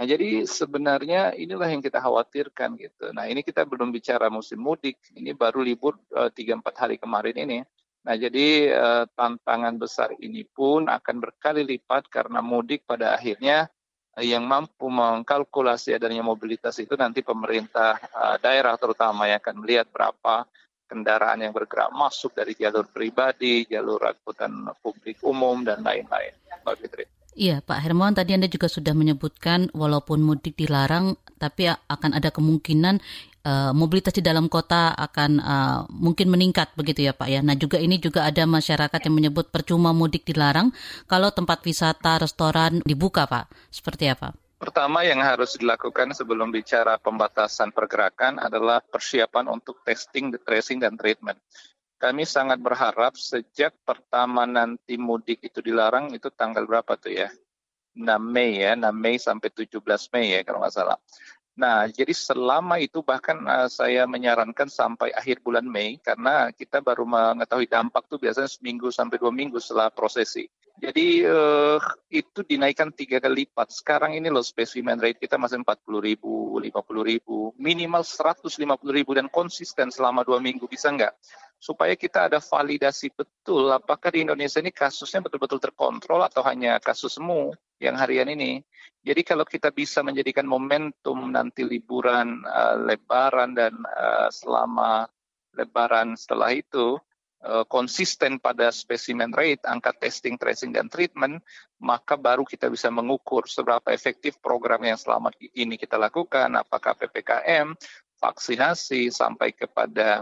Nah, jadi sebenarnya inilah yang kita khawatirkan gitu. Nah, ini kita belum bicara musim mudik, ini baru libur eh, tiga empat hari kemarin ini. Nah, jadi uh, tantangan besar ini pun akan berkali lipat karena mudik pada akhirnya uh, yang mampu mengkalkulasi adanya mobilitas itu nanti pemerintah uh, daerah terutama yang akan melihat berapa kendaraan yang bergerak masuk dari jalur pribadi, jalur angkutan publik umum dan lain-lain. Mbak Fitri. Iya, Pak Hermawan tadi Anda juga sudah menyebutkan walaupun mudik dilarang, tapi akan ada kemungkinan uh, mobilitas di dalam kota akan uh, mungkin meningkat begitu ya Pak ya. Nah juga ini juga ada masyarakat yang menyebut percuma mudik dilarang kalau tempat wisata, restoran dibuka Pak. Seperti apa? Pertama yang harus dilakukan sebelum bicara pembatasan pergerakan adalah persiapan untuk testing, tracing, dan treatment kami sangat berharap sejak pertama nanti mudik itu dilarang itu tanggal berapa tuh ya? 6 Mei ya, 6 Mei sampai 17 Mei ya kalau nggak salah. Nah, jadi selama itu bahkan uh, saya menyarankan sampai akhir bulan Mei karena kita baru mengetahui dampak tuh biasanya seminggu sampai dua minggu setelah prosesi. Jadi uh, itu dinaikkan tiga kali lipat. Sekarang ini loh specimen rate kita masih 40 ribu, 50 ribu, minimal 150 ribu dan konsisten selama dua minggu bisa nggak? Supaya kita ada validasi betul apakah di Indonesia ini kasusnya betul-betul terkontrol atau hanya kasus semu yang harian ini. Jadi kalau kita bisa menjadikan momentum nanti liburan, uh, lebaran dan uh, selama lebaran setelah itu, Eh, konsisten pada spesimen rate, angka testing, tracing, dan treatment, maka baru kita bisa mengukur seberapa efektif program yang selama ini kita lakukan, apakah PPKM, vaksinasi, sampai kepada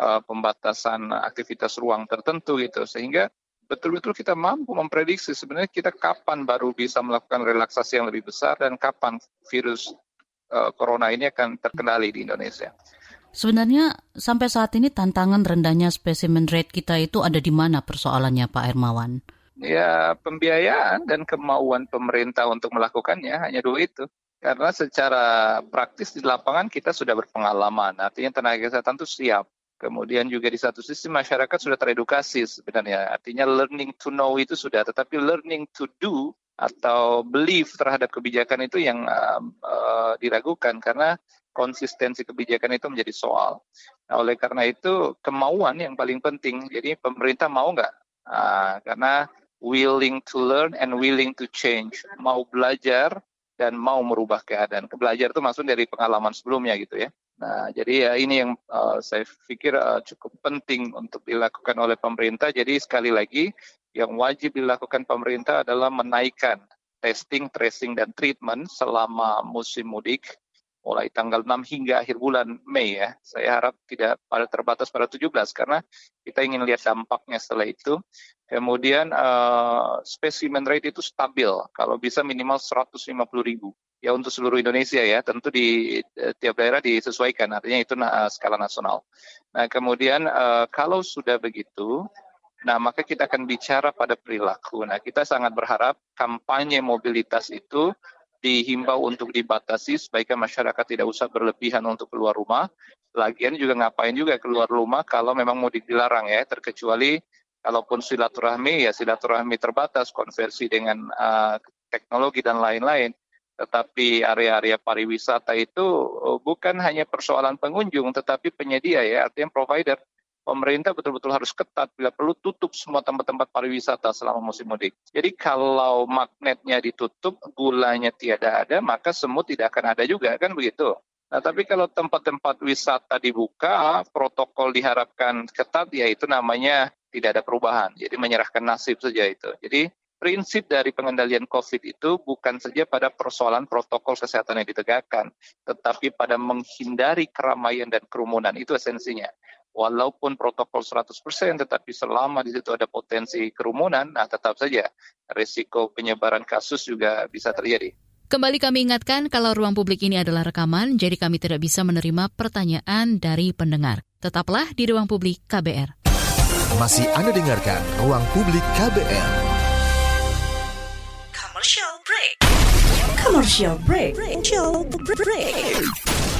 uh, pembatasan aktivitas ruang tertentu gitu. Sehingga betul-betul kita mampu memprediksi sebenarnya kita kapan baru bisa melakukan relaksasi yang lebih besar dan kapan virus uh, corona ini akan terkendali di Indonesia. Sebenarnya sampai saat ini tantangan rendahnya spesimen rate kita itu ada di mana persoalannya Pak Hermawan? Ya pembiayaan dan kemauan pemerintah untuk melakukannya hanya dua itu. Karena secara praktis di lapangan kita sudah berpengalaman, artinya tenaga kesehatan itu siap. Kemudian juga di satu sisi masyarakat sudah teredukasi sebenarnya, artinya learning to know itu sudah, tetapi learning to do atau belief terhadap kebijakan itu yang uh, uh, diragukan karena konsistensi kebijakan itu menjadi soal. Nah, oleh karena itu kemauan yang paling penting. Jadi pemerintah mau nggak? Nah, karena willing to learn and willing to change. Mau belajar dan mau merubah keadaan. Belajar itu maksud dari pengalaman sebelumnya gitu ya. Nah, jadi ya ini yang uh, saya pikir uh, cukup penting untuk dilakukan oleh pemerintah. Jadi sekali lagi yang wajib dilakukan pemerintah adalah menaikkan testing, tracing, dan treatment selama musim mudik mulai tanggal 6 hingga akhir bulan Mei ya. Saya harap tidak pada terbatas pada 17 karena kita ingin lihat dampaknya setelah itu. Kemudian uh, specimen rate itu stabil, kalau bisa minimal 150 ribu. Ya untuk seluruh Indonesia ya, tentu di uh, tiap daerah disesuaikan, artinya itu uh, skala nasional. Nah kemudian uh, kalau sudah begitu, Nah, maka kita akan bicara pada perilaku. Nah, kita sangat berharap kampanye mobilitas itu dihimbau untuk dibatasi supaya masyarakat tidak usah berlebihan untuk keluar rumah. Lagian juga ngapain juga keluar rumah kalau memang mudik dilarang ya, terkecuali kalaupun silaturahmi ya silaturahmi terbatas konversi dengan uh, teknologi dan lain-lain. Tetapi area-area pariwisata itu uh, bukan hanya persoalan pengunjung, tetapi penyedia ya, artinya provider pemerintah betul-betul harus ketat bila perlu tutup semua tempat-tempat pariwisata selama musim mudik. Jadi kalau magnetnya ditutup, gulanya tiada ada, maka semut tidak akan ada juga kan begitu. Nah, tapi kalau tempat-tempat wisata dibuka, protokol diharapkan ketat, ya itu namanya tidak ada perubahan. Jadi menyerahkan nasib saja itu. Jadi prinsip dari pengendalian COVID itu bukan saja pada persoalan protokol kesehatan yang ditegakkan, tetapi pada menghindari keramaian dan kerumunan. Itu esensinya walaupun protokol 100% tetapi selama di situ ada potensi kerumunan, nah tetap saja risiko penyebaran kasus juga bisa terjadi. Kembali kami ingatkan kalau ruang publik ini adalah rekaman, jadi kami tidak bisa menerima pertanyaan dari pendengar. Tetaplah di ruang publik KBR. Masih Anda dengarkan ruang publik KBR. Commercial break. Commercial break. Commercial break.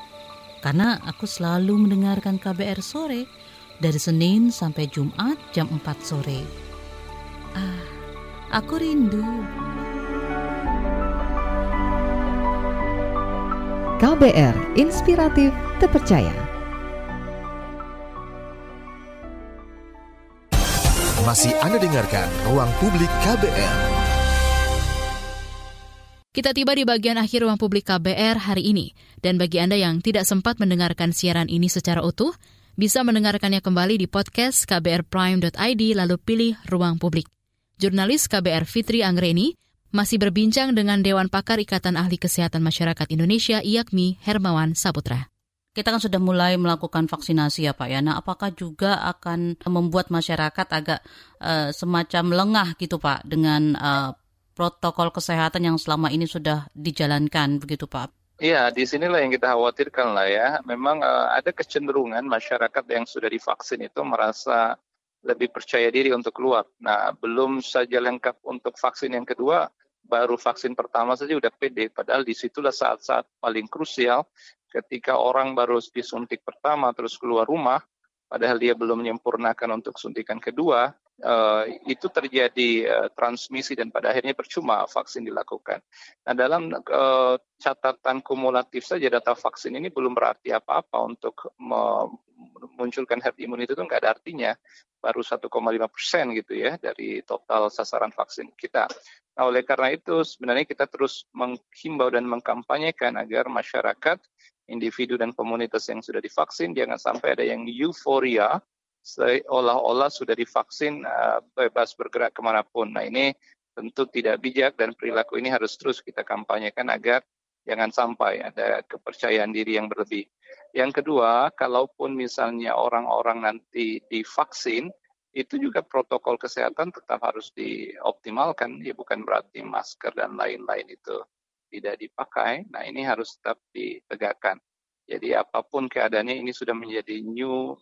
karena aku selalu mendengarkan KBR sore dari Senin sampai Jumat jam 4 sore. Ah, aku rindu. KBR Inspiratif Terpercaya. Masih Anda dengarkan Ruang Publik KBR. Kita tiba di bagian akhir ruang publik KBR hari ini. Dan bagi Anda yang tidak sempat mendengarkan siaran ini secara utuh, bisa mendengarkannya kembali di podcast kbrprime.id lalu pilih ruang publik. Jurnalis KBR Fitri Anggreni masih berbincang dengan Dewan Pakar Ikatan Ahli Kesehatan Masyarakat Indonesia IAKMI Hermawan Saputra. Kita kan sudah mulai melakukan vaksinasi ya Pak ya. Nah, apakah juga akan membuat masyarakat agak uh, semacam lengah gitu Pak dengan uh, protokol kesehatan yang selama ini sudah dijalankan begitu Pak? Iya, di sinilah yang kita khawatirkan lah ya. Memang uh, ada kecenderungan masyarakat yang sudah divaksin itu merasa lebih percaya diri untuk keluar. Nah, belum saja lengkap untuk vaksin yang kedua, baru vaksin pertama saja udah pede. Padahal di situlah saat-saat paling krusial ketika orang baru disuntik pertama terus keluar rumah, padahal dia belum menyempurnakan untuk suntikan kedua, uh, itu terjadi uh, transmisi dan pada akhirnya percuma vaksin dilakukan. Nah dalam uh, catatan kumulatif saja data vaksin ini belum berarti apa-apa untuk memunculkan herd immunity itu nggak ada artinya baru 1,5 persen gitu ya dari total sasaran vaksin kita. Nah oleh karena itu sebenarnya kita terus menghimbau dan mengkampanyekan agar masyarakat individu dan komunitas yang sudah divaksin jangan sampai ada yang euforia seolah-olah sudah divaksin uh, bebas bergerak ke mana pun. Nah ini tentu tidak bijak dan perilaku ini harus terus kita kampanyekan agar jangan sampai ada kepercayaan diri yang berlebih. Yang kedua, kalaupun misalnya orang-orang nanti divaksin, itu juga protokol kesehatan tetap harus dioptimalkan, ya bukan berarti masker dan lain-lain itu tidak dipakai. Nah ini harus tetap ditegakkan. Jadi apa pun keadaannya ini sudah menjadi new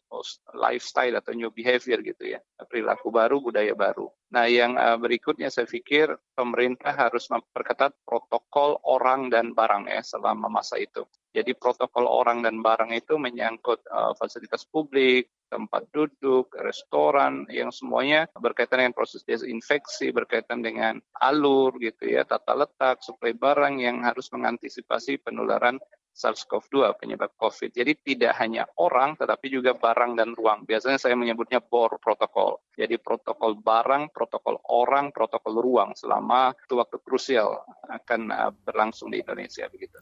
lifestyle atau new behavior gitu ya. Perilaku baru, budaya baru. Nah yang uh, berikutnya saya pikir pemerintah harus memperketat protokol orang dan barang ya selama masa itu. Jadi protokol orang dan barang itu menyangkut uh, fasilitas publik, tempat duduk, restoran, yang semuanya berkaitan dengan proses desinfeksi, berkaitan dengan alur gitu ya, tata letak, suplai barang yang harus mengantisipasi penularan SARS-CoV-2 penyebab COVID. Jadi tidak hanya orang, tetapi juga barang dan ruang. Biasanya saya menyebutnya BOR protokol. Jadi protokol barang, protokol orang, protokol ruang selama itu waktu krusial akan uh, berlangsung di Indonesia begitu.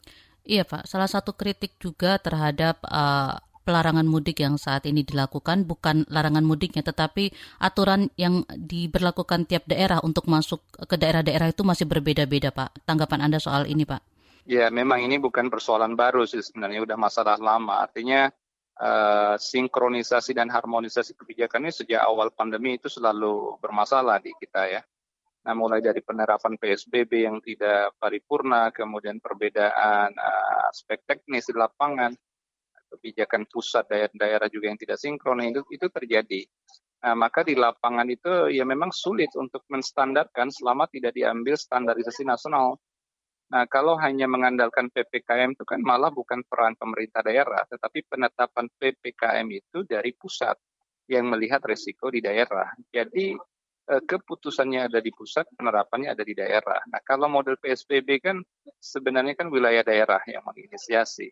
Iya Pak, salah satu kritik juga terhadap uh, pelarangan mudik yang saat ini dilakukan bukan larangan mudiknya tetapi aturan yang diberlakukan tiap daerah untuk masuk ke daerah-daerah itu masih berbeda-beda Pak. Tanggapan Anda soal ini Pak? Ya, memang ini bukan persoalan baru sih sebenarnya, udah masalah lama. Artinya uh, sinkronisasi dan harmonisasi kebijakan ini sejak awal pandemi itu selalu bermasalah di kita ya. Nah, mulai dari penerapan PSBB yang tidak paripurna, kemudian perbedaan uh, aspek teknis di lapangan, kebijakan pusat daerah-daerah juga yang tidak sinkron, itu, itu terjadi. Nah, maka di lapangan itu ya memang sulit untuk menstandarkan selama tidak diambil standarisasi nasional. Nah, kalau hanya mengandalkan PPKM itu kan malah bukan peran pemerintah daerah, tetapi penetapan PPKM itu dari pusat yang melihat resiko di daerah. Jadi eh, keputusannya ada di pusat, penerapannya ada di daerah. Nah, kalau model PSBB kan sebenarnya kan wilayah daerah yang menginisiasi.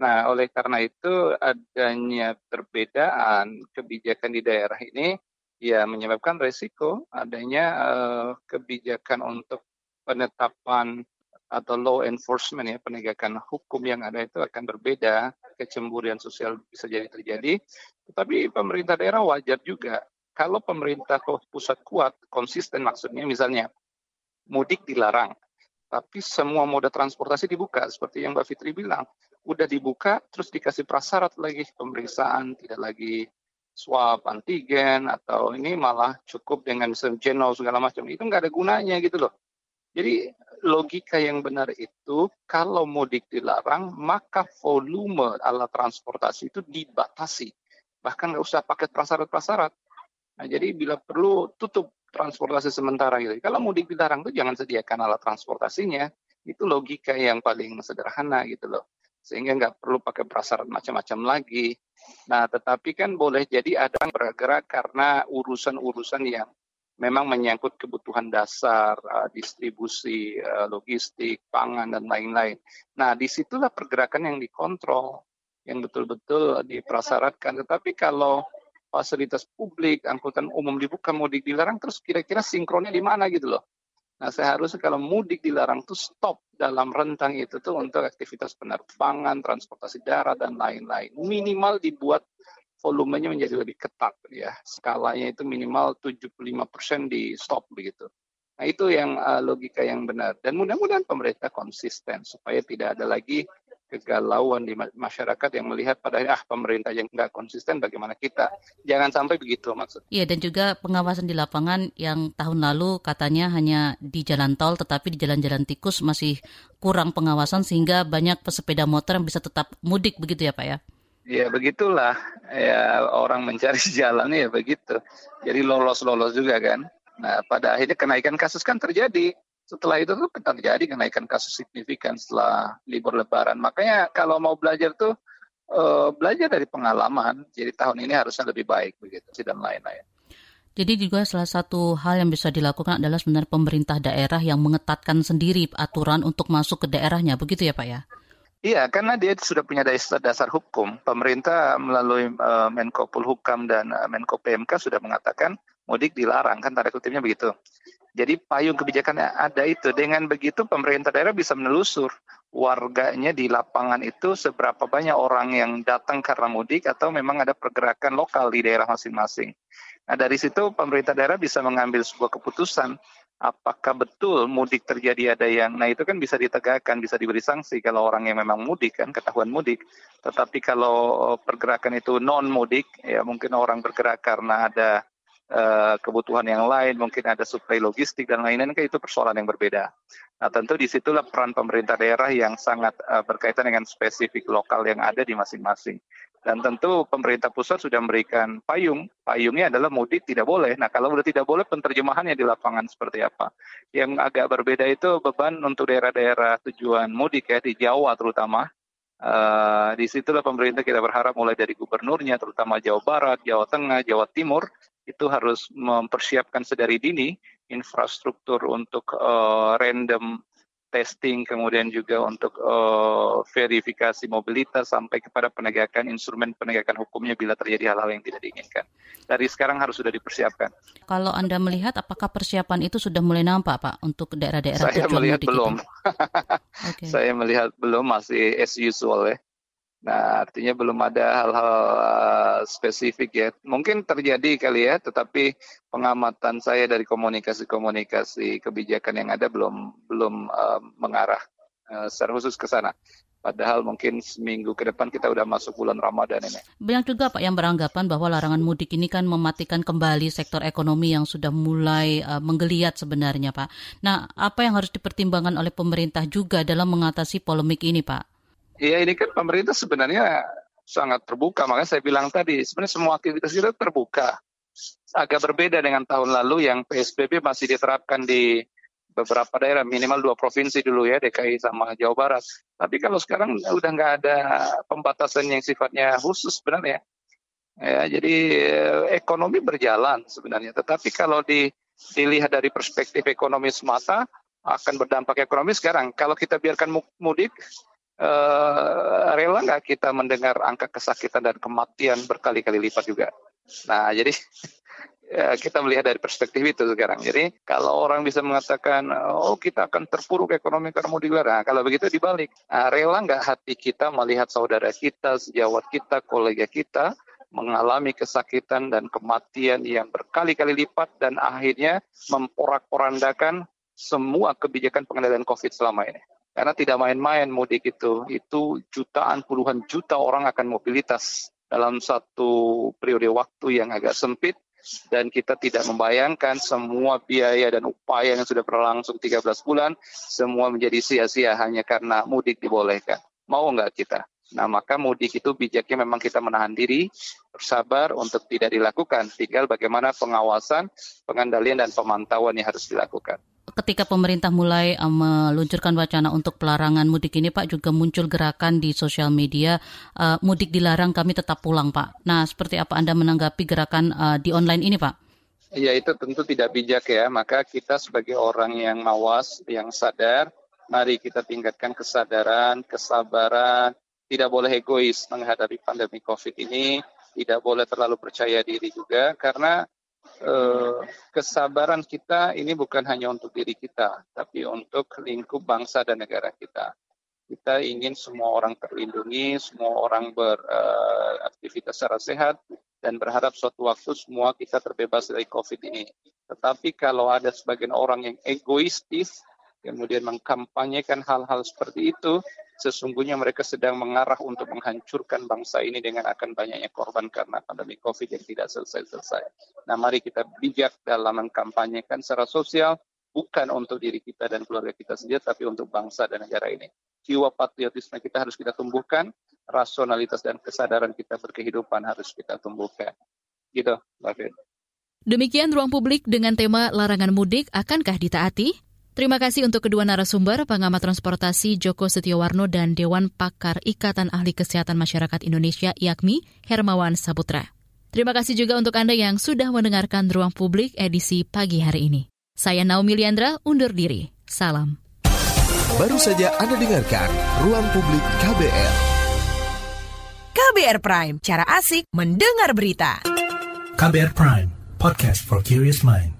Nah, oleh karena itu adanya perbedaan kebijakan di daerah ini ya menyebabkan resiko adanya uh, kebijakan untuk penetapan atau law enforcement ya penegakan hukum yang ada itu akan berbeda. Kecemburian sosial bisa jadi terjadi tetapi pemerintah daerah wajar juga. Kalau pemerintah pusat kuat konsisten maksudnya misalnya mudik dilarang tapi semua moda transportasi dibuka seperti yang Mbak Fitri bilang. Udah dibuka terus dikasih prasyarat lagi pemeriksaan tidak lagi swab antigen atau ini malah cukup dengan genome segala macam. Itu nggak ada gunanya gitu loh. Jadi logika yang benar itu kalau mudik dilarang maka volume alat transportasi itu dibatasi. Bahkan nggak usah pakai prasyarat-prasyarat. Nah jadi bila perlu tutup transportasi sementara gitu. Kalau mudik dilarang itu jangan sediakan alat transportasinya. Itu logika yang paling sederhana gitu loh. Sehingga nggak perlu pakai prasyarat macam-macam lagi. Nah, tetapi kan boleh jadi ada yang bergerak karena urusan-urusan yang memang menyangkut kebutuhan dasar, uh, distribusi, uh, logistik, pangan, dan lain-lain. Nah, di situlah pergerakan yang dikontrol, yang betul-betul diprasyaratkan. Tetapi kalau fasilitas publik, angkutan umum dibuka, mudik dilarang, terus kira-kira sinkronnya di mana gitu loh. Nah, seharusnya kalau mudik dilarang tuh stop dalam rentang itu tuh untuk aktivitas penerbangan, transportasi darat, dan lain-lain. Minimal dibuat volumenya menjadi lebih ketat ya. Skalanya itu minimal 75% di stop begitu. Nah, itu yang uh, logika yang benar dan mudah-mudahan pemerintah konsisten supaya tidak ada lagi kegalauan di masyarakat yang melihat pada ah pemerintah yang nggak konsisten bagaimana kita jangan sampai begitu maksud. Iya dan juga pengawasan di lapangan yang tahun lalu katanya hanya di jalan tol tetapi di jalan-jalan tikus masih kurang pengawasan sehingga banyak pesepeda motor yang bisa tetap mudik begitu ya Pak ya? Ya begitulah ya orang mencari jalan ya begitu. Jadi lolos-lolos juga kan. Nah pada akhirnya kenaikan kasus kan terjadi. Setelah itu tuh terjadi kenaikan kasus signifikan setelah libur Lebaran. Makanya kalau mau belajar tuh uh, belajar dari pengalaman. Jadi tahun ini harusnya lebih baik begitu dan lain-lain. Jadi juga salah satu hal yang bisa dilakukan adalah sebenarnya pemerintah daerah yang mengetatkan sendiri aturan untuk masuk ke daerahnya, begitu ya Pak ya? Iya, karena dia sudah punya dasar, dasar hukum. Pemerintah melalui uh, Menko Polhukam dan uh, Menko PMK sudah mengatakan mudik dilarang, kan tanda kutipnya begitu. Jadi payung kebijakan yang ada itu. Dengan begitu pemerintah daerah bisa menelusur warganya di lapangan itu seberapa banyak orang yang datang karena mudik atau memang ada pergerakan lokal di daerah masing-masing. Nah dari situ pemerintah daerah bisa mengambil sebuah keputusan apakah betul mudik terjadi ada yang nah itu kan bisa ditegakkan bisa diberi sanksi kalau orang yang memang mudik kan ketahuan mudik. Tetapi kalau pergerakan itu non mudik ya mungkin orang bergerak karena ada uh, kebutuhan yang lain mungkin ada suplai logistik dan lain-lain kan itu persoalan yang berbeda. Nah tentu di situlah peran pemerintah daerah yang sangat uh, berkaitan dengan spesifik lokal yang ada di masing-masing Dan tentu pemerintah pusat sudah memberikan payung. Payungnya adalah mudik tidak boleh. Nah kalau sudah tidak boleh penerjemahannya di lapangan seperti apa. Yang agak berbeda itu beban untuk daerah-daerah tujuan mudik ya di Jawa terutama. Uh, di situlah pemerintah kita berharap mulai dari gubernurnya, terutama Jawa Barat, Jawa Tengah, Jawa Timur, itu harus mempersiapkan sedari dini infrastruktur untuk uh, random testing, kemudian juga untuk uh, verifikasi mobilitas sampai kepada penegakan instrumen penegakan hukumnya bila terjadi hal-hal yang tidak diinginkan. Dari sekarang harus sudah dipersiapkan. Kalau Anda melihat apakah persiapan itu sudah mulai nampak Pak untuk daerah-daerah Saya melihat belum. okay. Saya melihat belum masih as usual ya. Nah, artinya belum ada hal-hal uh, spesifik ya. Mungkin terjadi kali ya, tetapi pengamatan saya dari komunikasi-komunikasi kebijakan yang ada belum belum uh, mengarah uh, secara khusus ke sana. Padahal mungkin seminggu ke depan kita udah masuk bulan Ramadan ini. Banyak juga Pak yang beranggapan bahwa larangan mudik ini kan mematikan kembali sektor ekonomi yang sudah mulai uh, menggeliat sebenarnya Pak. Nah, apa yang harus dipertimbangkan oleh pemerintah juga dalam mengatasi polemik ini Pak? Iya ini kan pemerintah sebenarnya sangat terbuka. Makanya saya bilang tadi, sebenarnya semua aktivitas kita terbuka. Agak berbeda dengan tahun lalu yang PSBB masih diterapkan di beberapa daerah, minimal dua provinsi dulu ya, DKI sama Jawa Barat. Tapi kalau sekarang udah nggak ada pembatasan yang sifatnya khusus sebenarnya. Ya, jadi eh, ekonomi berjalan sebenarnya. Tetapi kalau di, dilihat dari perspektif ekonomi semata, akan berdampak ekonomi sekarang. Kalau kita biarkan mudik, uh, rela nggak kita mendengar angka kesakitan dan kematian berkali-kali lipat juga. Nah, jadi ya, kita melihat dari perspektif itu sekarang. Jadi kalau orang bisa mengatakan, oh kita akan terpuruk ekonomi karena mau digelar, nah, kalau begitu dibalik. Nah, rela nggak hati kita melihat saudara kita, sejawat kita, kolega kita mengalami kesakitan dan kematian yang berkali-kali lipat dan akhirnya memporak-porandakan semua kebijakan pengendalian COVID selama ini. Karena tidak main-main mudik itu, itu jutaan, puluhan juta orang akan mobilitas dalam satu periode waktu yang agak sempit dan kita tidak membayangkan semua biaya dan upaya yang sudah berlangsung 13 bulan semua menjadi sia-sia hanya karena mudik dibolehkan. Mau nggak kita? Nah, maka mudik itu bijaknya memang kita menahan diri, bersabar untuk tidak dilakukan. Tinggal bagaimana pengawasan, pengendalian, dan pemantauan yang harus dilakukan ketika pemerintah mulai uh, meluncurkan wacana untuk pelarangan mudik ini Pak juga muncul gerakan di sosial media uh, mudik dilarang kami tetap pulang Pak. Nah seperti apa Anda menanggapi gerakan uh, di online ini Pak? Ya itu tentu tidak bijak ya. Maka kita sebagai orang yang mawas, yang sadar, mari kita tingkatkan kesadaran, kesabaran, tidak boleh egois menghadapi pandemi COVID ini, tidak boleh terlalu percaya diri juga karena eh, kesabaran kita ini bukan hanya untuk diri kita, tapi untuk lingkup bangsa dan negara kita. Kita ingin semua orang terlindungi, semua orang beraktivitas uh, secara sehat, dan berharap suatu waktu semua kita terbebas dari COVID ini. Tetapi kalau ada sebagian orang yang egoistis, kemudian mengkampanyekan hal-hal seperti itu, sesungguhnya mereka sedang mengarah untuk menghancurkan bangsa ini dengan akan banyaknya korban karena pandemi COVID yang tidak selesai-selesai. Nah, mari kita bijak dalam mengkampanyekan secara sosial, bukan untuk diri kita dan keluarga kita saja, tapi untuk bangsa dan negara ini. Jiwa patriotisme kita harus kita tumbuhkan, rasionalitas dan kesadaran kita berkehidupan harus kita tumbuhkan. Gitu, Mbak Demikian ruang publik dengan tema larangan mudik akankah ditaati? Terima kasih untuk kedua narasumber, pengamat transportasi Joko Setiowarno dan Dewan Pakar Ikatan Ahli Kesehatan Masyarakat Indonesia IAKMI, Hermawan Saputra. Terima kasih juga untuk Anda yang sudah mendengarkan Ruang Publik edisi pagi hari ini. Saya Naomi Liandra, undur diri. Salam. Baru saja Anda dengarkan Ruang Publik KBR. KBR Prime, cara asik mendengar berita. KBR Prime, podcast for curious mind.